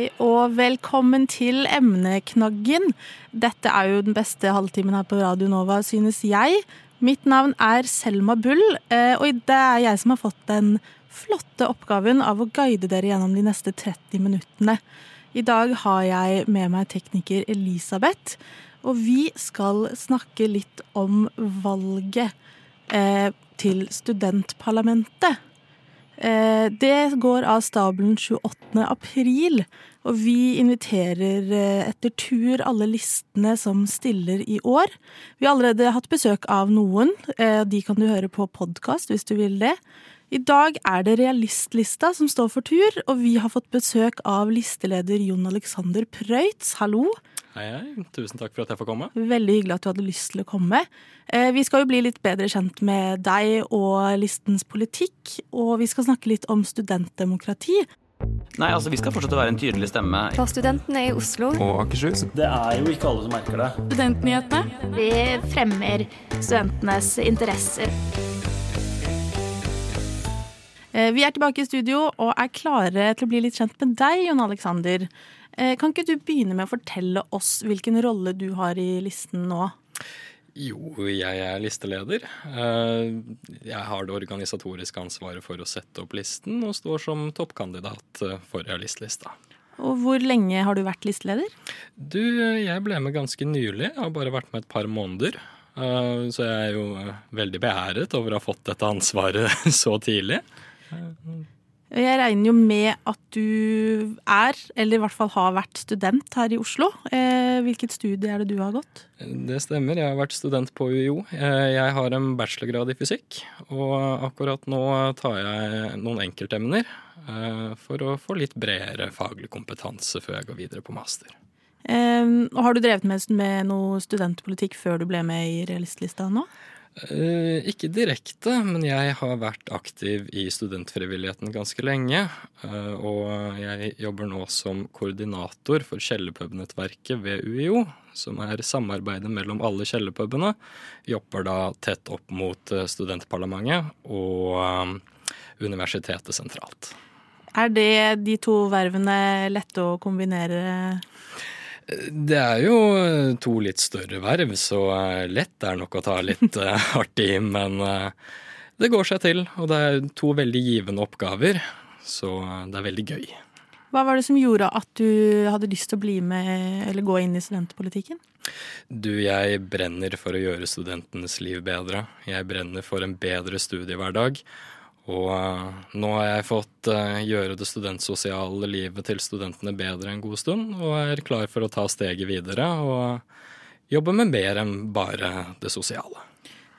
Hei og velkommen til Emneknaggen. Dette er jo den beste halvtimen her på Radio Nova, synes jeg. Mitt navn er Selma Bull, eh, og det er jeg som har fått den flotte oppgaven av å guide dere gjennom de neste 30 minuttene. I dag har jeg med meg tekniker Elisabeth, og vi skal snakke litt om valget eh, til studentparlamentet. Eh, det går av stabelen 28. april, og vi inviterer eh, etter tur alle listene som stiller i år. Vi har allerede hatt besøk av noen, og de kan du høre på podkast hvis du vil det. I dag er det Realistlista som står for tur, og vi har fått besøk av listeleder Jon Alexander Prøitz. Hallo. Hei, hei. Tusen takk for at jeg får komme. Veldig hyggelig at du hadde lyst til å komme. Eh, vi skal jo bli litt bedre kjent med deg og listens politikk, og vi skal snakke litt om studentdemokrati. Nei, altså, vi skal fortsette å være en tydelig stemme. For studentene i Oslo. Og Akershus. Det er jo ikke alle som merker det. Studentnyhetene. Vi fremmer studentenes interesser. Eh, vi er tilbake i studio og er klare til å bli litt kjent med deg, Jon Alexander. Eh, Kan ikke du begynne med å fortelle oss hvilken rolle du har i listen nå? Jo, jeg er listeleder. Eh, Jeg har det organisatoriske ansvaret for å sette opp listen, og står som toppkandidat for realistlista. Og hvor lenge har du vært listeleder? Du, jeg ble med ganske nylig. Jeg har bare vært med et par måneder. Så jeg er jo veldig beæret over å ha fått dette ansvaret så tidlig. Jeg regner jo med at du er, eller i hvert fall har vært student her i Oslo. Eh, Hvilket studie er det du har gått? Det stemmer, jeg har vært student på UiO. Eh, Jeg har en bachelorgrad i fysikk, og akkurat nå tar jeg noen enkeltemner eh, for å få litt bredere faglig kompetanse før jeg går videre på master. Eh, og Har du drevet med, med noe studentpolitikk før du ble med i Realistlista nå? Eh, Ikke direkte, men jeg har vært aktiv i studentfrivilligheten ganske lenge. eh, Og jeg jobber nå som koordinator for Kjellerpub-nettverket ved UiO, som er samarbeidet mellom alle kjellerpubene. Jobber da tett opp mot eh, studentparlamentet og universitetet sentralt. Er det de to vervene lette å kombinere? Det er jo to litt større verv, så lett er nok å ta litt eh, hardt i, men eh, det går seg til. Og det er to veldig givende oppgaver, så det er veldig gøy. Hva var det som gjorde at du hadde lyst til å bli med eller gå inn i studentpolitikken? Du, jeg brenner for å gjøre studentenes liv bedre. Jeg brenner for en bedre studiehverdag. Og eh, nå har jeg fått eh, gjøre det studentsosiale livet til studentene bedre en god stund, og er klar for å ta steget videre og jobbe med mer enn bare det sosiale.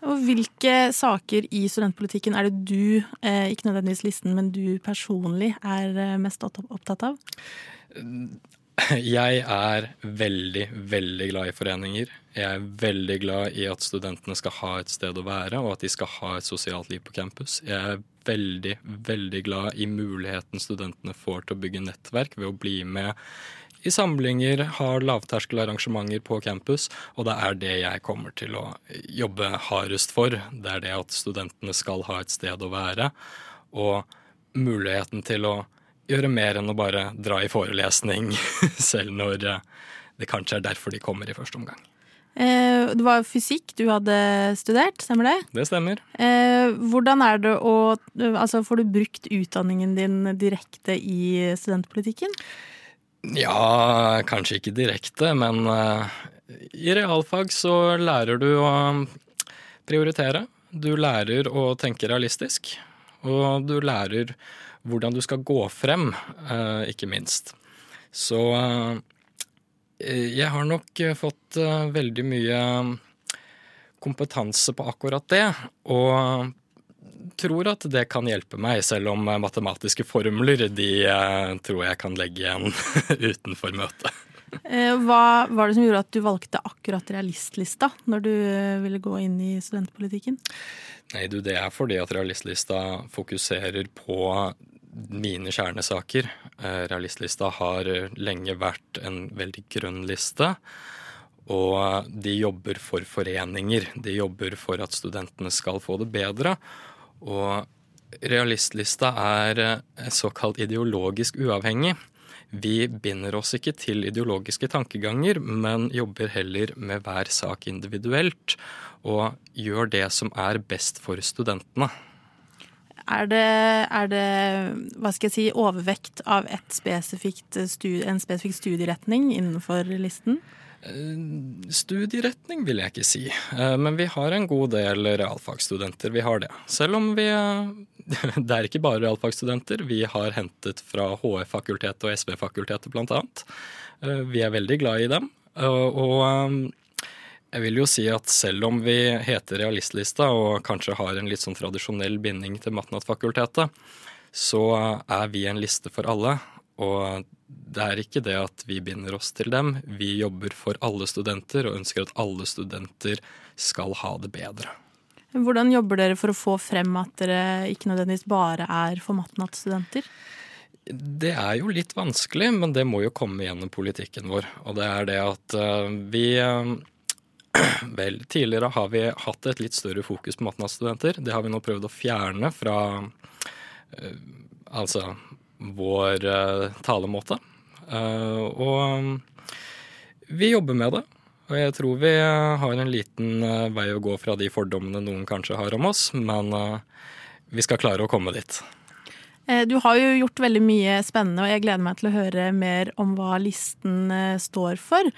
Og hvilke saker i studentpolitikken er det du, eh, ikke nødvendigvis listen, men du personlig er mest opptatt av? Jeg er veldig, veldig glad i foreninger. Jeg er veldig glad i at studentene skal ha et sted å være, og at de skal ha et sosialt liv på campus. Jeg er veldig, veldig glad i muligheten studentene får til å bygge nettverk ved å bli med i samlinger, ha lavterskelarrangementer på campus, og det er det jeg kommer til å jobbe hardest for. Det er det at studentene skal ha et sted å være, og muligheten til å gjøre mer enn å bare dra i forelesning, selv når eh, det kanskje er derfor de kommer i første omgang. Eh, det var fysikk du hadde studert, stemmer det? Det stemmer. Eh, hvordan er det å Altså, får du brukt utdanningen din direkte i studentpolitikken? Ja, kanskje ikke direkte, men eh, i realfag så lærer du å prioritere. Du lærer å tenke realistisk, og du lærer hvordan du skal gå frem, eh, ikke minst. Så eh, jeg har nok fått eh, veldig mye kompetanse på akkurat det, og tror at det kan hjelpe meg, selv om matematiske formler de tror jeg kan legge igjen utenfor møtet. Hva var det som gjorde at du valgte akkurat realistlista når du ville gå inn i studentpolitikken? Nei, du, det er fordi at realistlista fokuserer på mine kjernesaker. Eh, Realistlista har lenge vært en veldig grønn liste. Og de jobber for foreninger. De jobber for at studentene skal få det bedre. Og realistlista er eh, såkalt ideologisk uavhengig. Vi binder oss ikke til ideologiske tankeganger, men jobber heller med hver sak individuelt. Og gjør det som er best for studentene. Er det, er det hva skal jeg si, overvekt av spesifikt en spesifikk studieretning innenfor listen? Studieretning vil jeg ikke si, Eh, men vi har en god del realfagsstudenter. Vi har det. Selv om vi Det er ikke bare realfagsstudenter. Vi har hentet fra HF-fakultetet og SV-fakultetet annet. Eh, Vi er veldig glad i dem. Eh, Og jeg vil jo si at selv om vi heter Realistlista og kanskje har en litt sånn tradisjonell binding til matnat-fakultetet, så er vi en liste for alle. Og det er ikke det at vi binder oss til dem. Vi jobber for alle studenter og ønsker at alle studenter skal ha det bedre. Hvordan jobber dere for å få frem at dere ikke nødvendigvis bare er formatnattstudenter? Det er jo litt vanskelig, men det må jo komme gjennom politikken vår. Og det er det at eh, vi eh, Vel, tidligere har vi hatt et litt større fokus på matnattstudenter. Det har vi nå prøvd å fjerne fra eh, altså vår eh, talemåte. Eh, og vi jobber med det. Og jeg tror vi eh, har en liten vei å gå fra de fordommene noen kanskje har om oss, men vi skal klare å komme dit. Eh, Du har jo gjort veldig mye spennende, og jeg gleder meg til å høre mer om hva listen eh, står for.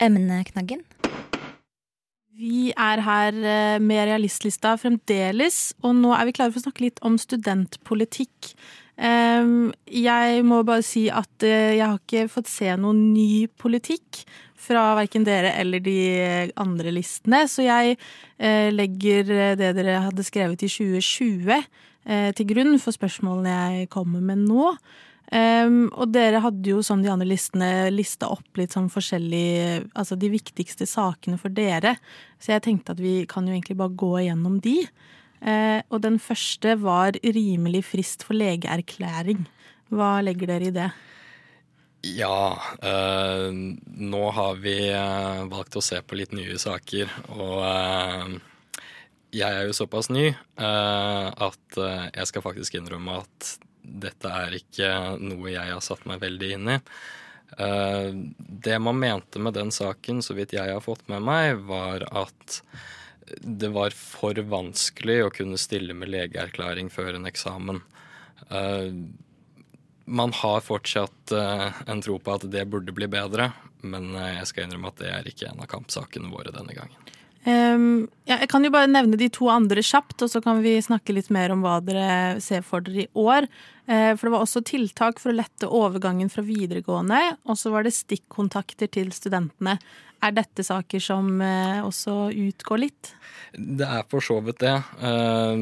Emneknaggen. Vi er her eh, med Realistlista fremdeles, og nå er vi klare for å snakke litt om studentpolitikk. Jeg må bare si at eh, jeg har ikke fått se noen ny politikk fra verken dere eller de andre listene, så jeg eh, legger eh, det dere hadde skrevet i 2020 eh, til grunn for spørsmålene jeg kommer med nå. Um, og dere hadde jo som de andre listene lista opp litt sånn forskjellig Altså de viktigste sakene for dere. Så jeg tenkte at vi kan jo egentlig bare gå igjennom de. Uh, og den første var rimelig frist for legeerklæring. Hva legger dere i det? Ja, eh, nå har vi eh, valgt å se på litt nye saker, og eh, jeg er jo såpass ny eh, at eh, jeg skal faktisk innrømme at dette er ikke noe jeg har satt meg veldig inn i. Eh, det man mente med den saken, så vidt jeg har fått med meg, var at det var for vanskelig å kunne stille med legeerklæring før en eksamen. Eh, man har fortsatt eh, en tro på at det burde bli bedre, men jeg skal innrømme at det er ikke en av kampsakene våre denne gangen. Um, ja, jeg kan jo bare nevne de to andre kjapt, og så kan vi snakke litt mer om hva dere ser for dere i år. Uh, for det var også tiltak for å lette overgangen fra videregående, og så var det stikkontakter til studentene. Er dette saker som uh, også utgår litt? Det er for så vidt det. Uh,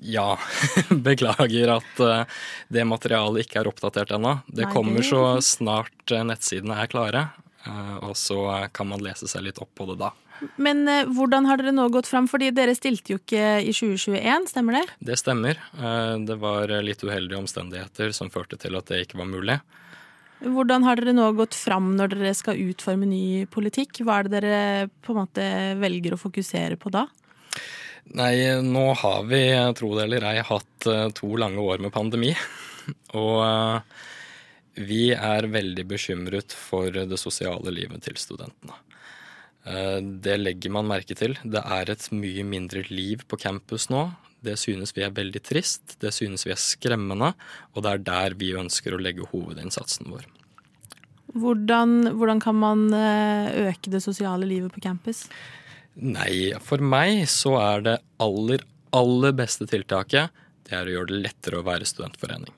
ja, beklager at eh, det materialet ikke er oppdatert ennå. Det Nei, kommer så snart nettsidene er klare, og så kan man lese seg litt opp på det da. Men eh, hvordan har dere nå gått fram? Fordi dere stilte jo ikke i 2021, stemmer det? Det stemmer. Eh, Det var litt uheldige omstendigheter som førte til at det ikke var mulig. Hvordan har dere nå gått fram når dere skal utforme ny politikk? Hva er det dere på en måte velger å fokusere på da? Nei, nå har vi, tro det eller ei, hatt eh, to lange år med pandemi. Og eh, vi er veldig bekymret for det sosiale livet til studentene. Eh, Det legger man merke til. Det er et mye mindre liv på campus nå. Det synes vi er veldig trist, det synes vi er skremmende, og det er der vi ønsker å legge hovedinnsatsen vår. Hvordan, hvordan kan man eh, øke det sosiale livet på campus? Nei, for meg så er det aller, aller beste tiltaket det er å gjøre det lettere å være studentforening.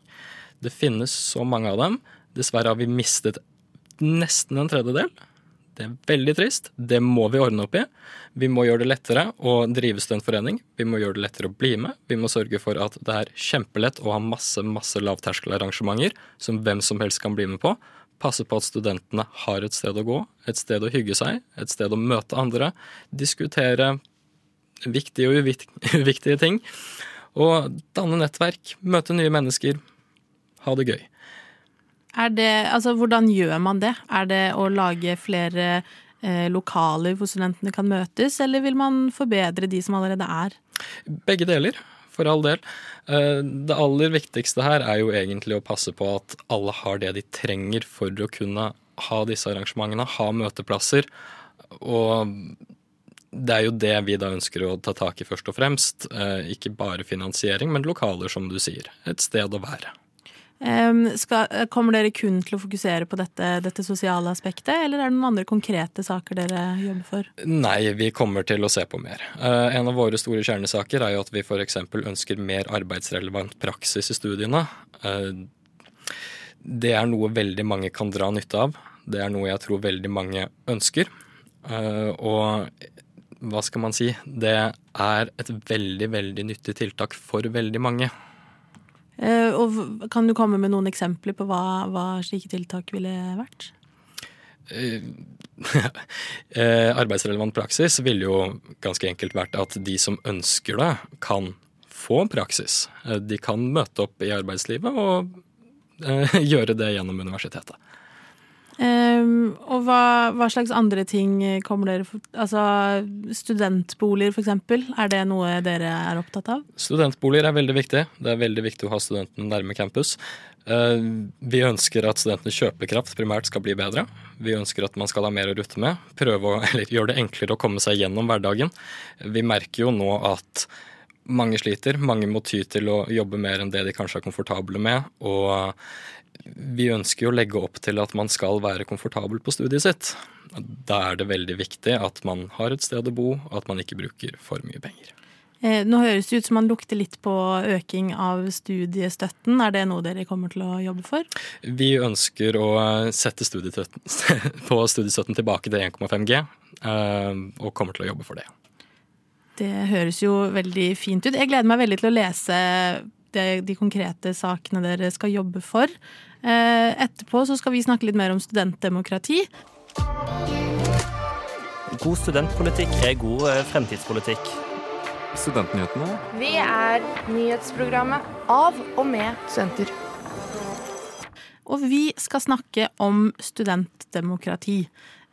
Det finnes så mange av dem. Dessverre har vi mistet nesten en tredjedel. Det er veldig trist. Det må vi ordne opp i. Vi må gjøre det lettere å drive studentforening. Vi må gjøre det lettere å bli med. Vi må sørge for at det er kjempelett å ha masse masse lavterskelarrangementer som hvem som helst kan bli med på. Passe på at studentene har et sted å gå, et sted å hygge seg, et sted å møte andre. Diskutere viktige og uviktige ting. Og danne nettverk, møte nye mennesker, ha det gøy. Det, altså, hvordan gjør man det? Er det å lage flere eh, lokaler hvor studentene kan møtes, eller vil man forbedre de som allerede er? Begge deler, for all del. Eh, Det aller viktigste her er jo egentlig å passe på at alle har det de trenger for å kunne ha disse arrangementene, ha møteplasser. Og det er jo det vi da ønsker å ta tak i først og fremst. Eh, Ikke bare finansiering, men lokaler, som du sier. Et sted å være. Em, skal, kommer dere kun til å fokusere på dette, dette sosiale aspektet, eller er det noen andre konkrete saker dere jobber for? Nei, vi kommer til å se på mer. Eh, en av våre store kjernesaker er jo at vi f.eks. ønsker mer arbeidsrelevant praksis i studiene. Eh, det er noe veldig mange kan dra nytte av. Det er noe jeg tror veldig mange ønsker. Eh, og hva skal man si? Det er et veldig, veldig nyttig tiltak for veldig mange. Eh, og kan du komme med noen eksempler på hva, hva slike tiltak ville vært? Eh, eh, arbeidsrelevant praksis ville jo ganske enkelt vært at de som ønsker det, kan få praksis. De kan møte opp i arbeidslivet og gjøre det gjennom universitetet. Em, og hva, hva slags andre ting kommer dere for, Altså studentboliger, eksempel. Er det noe dere er opptatt av? Studentboliger er veldig viktig. Det er veldig viktig å ha studentene nærme campus. Uh, Vi ønsker at studentenes kjøpekraft primært skal bli bedre. Vi ønsker at man skal ha mer å rutte med. Prøve å, gjøre det enklere å komme seg gjennom hverdagen. Vi merker jo nå at mange sliter. Mange må ty til å jobbe mer enn det de kanskje er komfortable med. Og vi ønsker jo å legge opp til at man skal være komfortabel på studiet sitt. Da er det veldig viktig at man har et sted å bo, og at man ikke bruker for mye penger. Eh, nå høres det ut som man lukter litt på øking av studiestøtten. Er det noe dere kommer til å jobbe for? Vi ønsker å sette på studiestøtten tilbake til 1,5 G, eh, og kommer til å jobbe for det. Det høres jo veldig fint ut. Jeg gleder meg veldig til å lese det, de konkrete sakene dere skal jobbe for. Eh, etterpå så skal vi snakke litt mer om studentdemokrati. God studentpolitikk er god eh, fremtidspolitikk. Studentnyhetene. Vi er nyhetsprogrammet av og med studenter. Og vi skal snakke om studentdemokrati.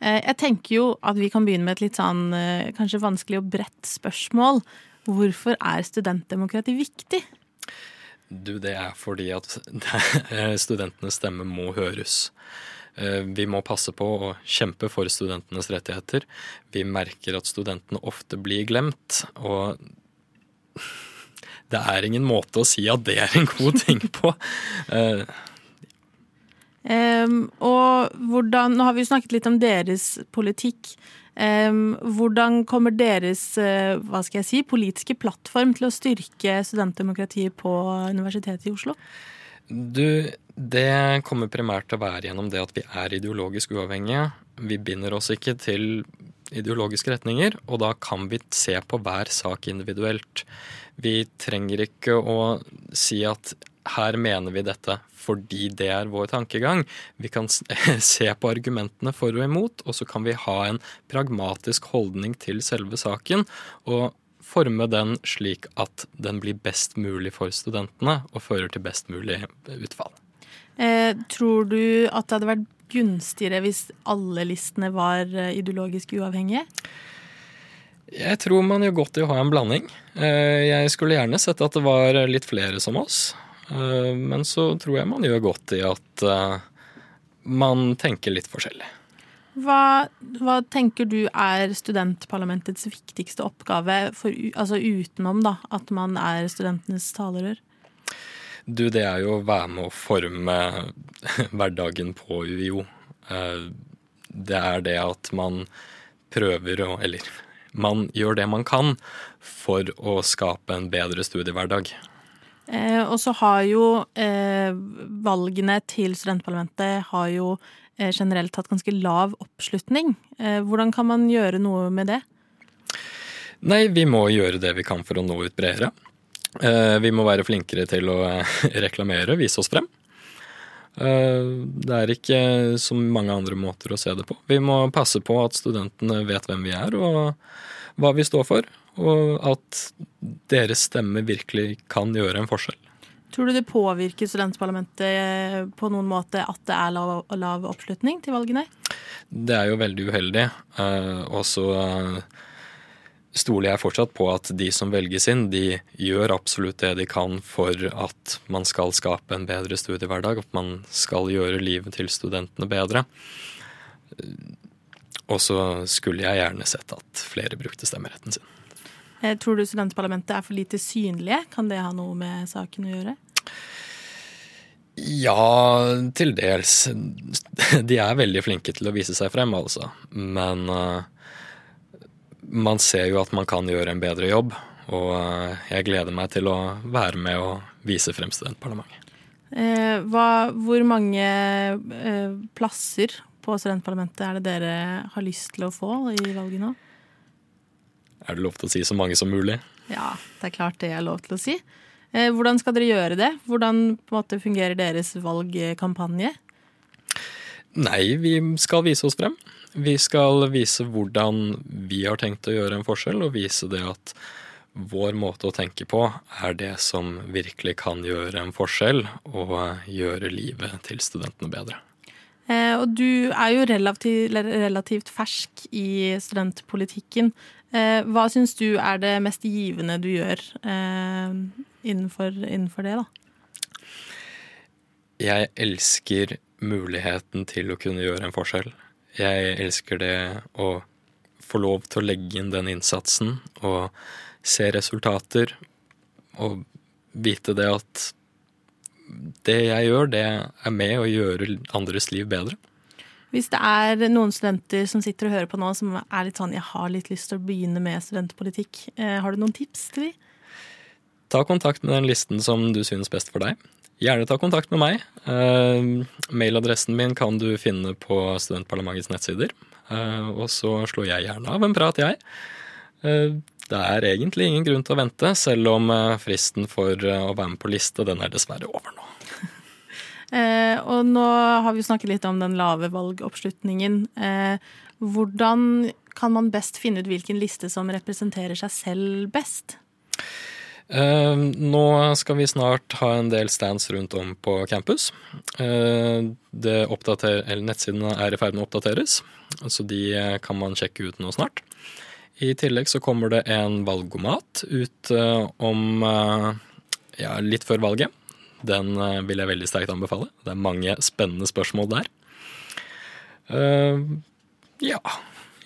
Eh, jeg tenker jo at vi kan begynne med et litt sånn kanskje vanskelig og bredt spørsmål. Hvorfor er studentdemokrati viktig? Du, det er fordi at studentenes stemme må høres. Eh, Vi må passe på å kjempe for studentenes rettigheter. Vi merker at studentene ofte blir glemt, og det er ingen måte å si at det er en god ting på. Em, og hvordan, nå har vi jo snakket litt om deres politikk. Um, hvordan kommer deres uh, hva skal jeg si, politiske plattform til å styrke studentdemokratiet på Universitetet i Oslo? Du, det kommer primært til å være gjennom det at vi er ideologisk uavhengige. Vi binder oss ikke til ideologiske retninger, og da kan vi se på hver sak individuelt. Vi trenger ikke å si at her mener vi dette fordi det er vår tankegang. Vi kan se på argumentene for og imot, og så kan vi ha en pragmatisk holdning til selve saken. og forme den slik at den blir best mulig for studentene og fører til best mulig utfall. Eh, tror du at det hadde vært gunstigere hvis alle listene var eh, ideologisk uavhengige? Jeg tror man gjør godt i å ha en blanding. Eh, Jeg skulle gjerne sett at det var litt flere som oss, men så tror jeg man gjør godt i at eh, man tenker litt forskjellig. Hva, hva tenker du er studentparlamentets viktigste oppgave, for, altså utenom da, at man er studentenes talerør? Du, det er jo å være med å forme hverdagen på UiO. Eh, Det er det at man prøver å Eller man gjør det man kan for å skape en bedre studiehverdag. Eh, og så har jo eh, valgene til studentparlamentet har jo eh, generelt hatt ganske lav oppslutning. Eh, Hvordan kan man gjøre noe med det? Nei, vi må gjøre det vi kan for å nå ut bredere. Eh, Vi må være flinkere til å reklamere, vise oss frem. Det er ikke så mange andre måter å se det på. Vi må passe på at studentene vet hvem vi er og hva vi står for, og at deres stemme virkelig kan gjøre en forskjell. Tror du det påvirker studentparlamentet eh, på noen måte at det er lav, lav oppslutning til valgene? Det er jo veldig uheldig, eh, og så eh, stoler jeg fortsatt på at de som velges inn, de gjør absolutt det de kan for at man skal skape en bedre studiehverdag, at man skal gjøre livet til studentene bedre. Og så skulle jeg gjerne sett at flere brukte stemmeretten sin. Eh, Tror du studentparlamentet er for lite synlige? Kan det ha noe med saken å gjøre? Ja, til dels. De er veldig flinke til å vise seg frem, altså. Men uh, man ser jo at man kan gjøre en bedre jobb. Og uh, jeg gleder meg til å være med og vise frem studentparlamentet. Uh, hvor mange plasser på studentparlamentet er det dere har lyst til å få i valget nå? Er det lov til å si så mange som mulig? Ja, det er klart det er lov til å si. Eh, hvordan skal dere gjøre det? Hvordan måte, fungerer deres valgkampanje? Nei, vi skal vise oss frem. Vi skal vise hvordan vi har tenkt å gjøre en forskjell, og vise det at vår måte å tenke på er det som virkelig kan gjøre en forskjell, og gjøre livet til studentene bedre. Eh, og du er jo relativt, relativt fersk i studentpolitikken. Eh, hva syns du er det mest givende du gjør eh, innenfor, innenfor det, da? Jeg elsker muligheten til å kunne gjøre en forskjell. Jeg elsker det å få lov til å legge inn den innsatsen og se resultater og vite det at det jeg gjør, det er med å gjøre andres liv bedre. Hvis det er noen studenter som sitter og hører på nå, som er litt sånn 'jeg har litt lyst til å begynne med studentpolitikk', eh, har du noen tips til dem? Ta kontakt med den listen som du synes best for deg. Gjerne ta kontakt med meg. Uh, mailadressen min kan du finne på Studentparlamentets nettsider. Uh, og så slår jeg gjerne av en prat, jeg. Uh, det er egentlig ingen grunn til å vente, selv om fristen for å være med på liste, den er dessverre over nå. Eh, og nå har vi snakket litt om den lave valgoppslutningen. Eh, hvordan kan man best finne ut hvilken liste som representerer seg selv best? Eh, nå skal vi snart ha en del stands rundt om på campus. Nettsidene er i ferd med å oppdateres, så de kan man sjekke ut nå snart. I tillegg så kommer det en valgomat ut om ja, litt før valget. Den eh, vil jeg veldig sterkt anbefale. Det er mange spennende spørsmål der. Uh, ja,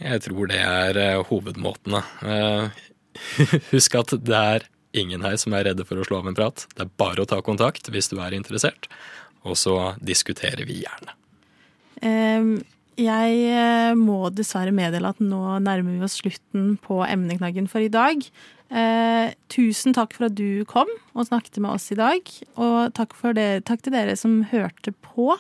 jeg tror det er eh, hovedmåtene. Uh, husk at det er ingen her som er redde for å slå av en prat. Det er bare å ta kontakt hvis du er interessert, og så diskuterer vi gjerne. Eh, jeg eh, må dessverre meddele at nå nærmer vi oss slutten på emneknaggen for i dag. Eh, tusen takk for at du kom og snakket med oss i dag. Og takk, det, takk til dere som hørte på.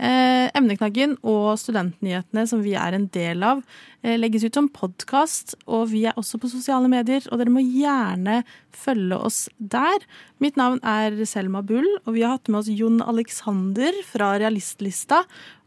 Eh, emneknaggen og studentnyhetene som vi er en del av, eh, legges ut som podkast. Og vi er også på sosiale medier, og dere må gjerne følge oss der. Mitt navn er Selma Bull, og vi har hatt med oss Jon Alexander fra Realistlista.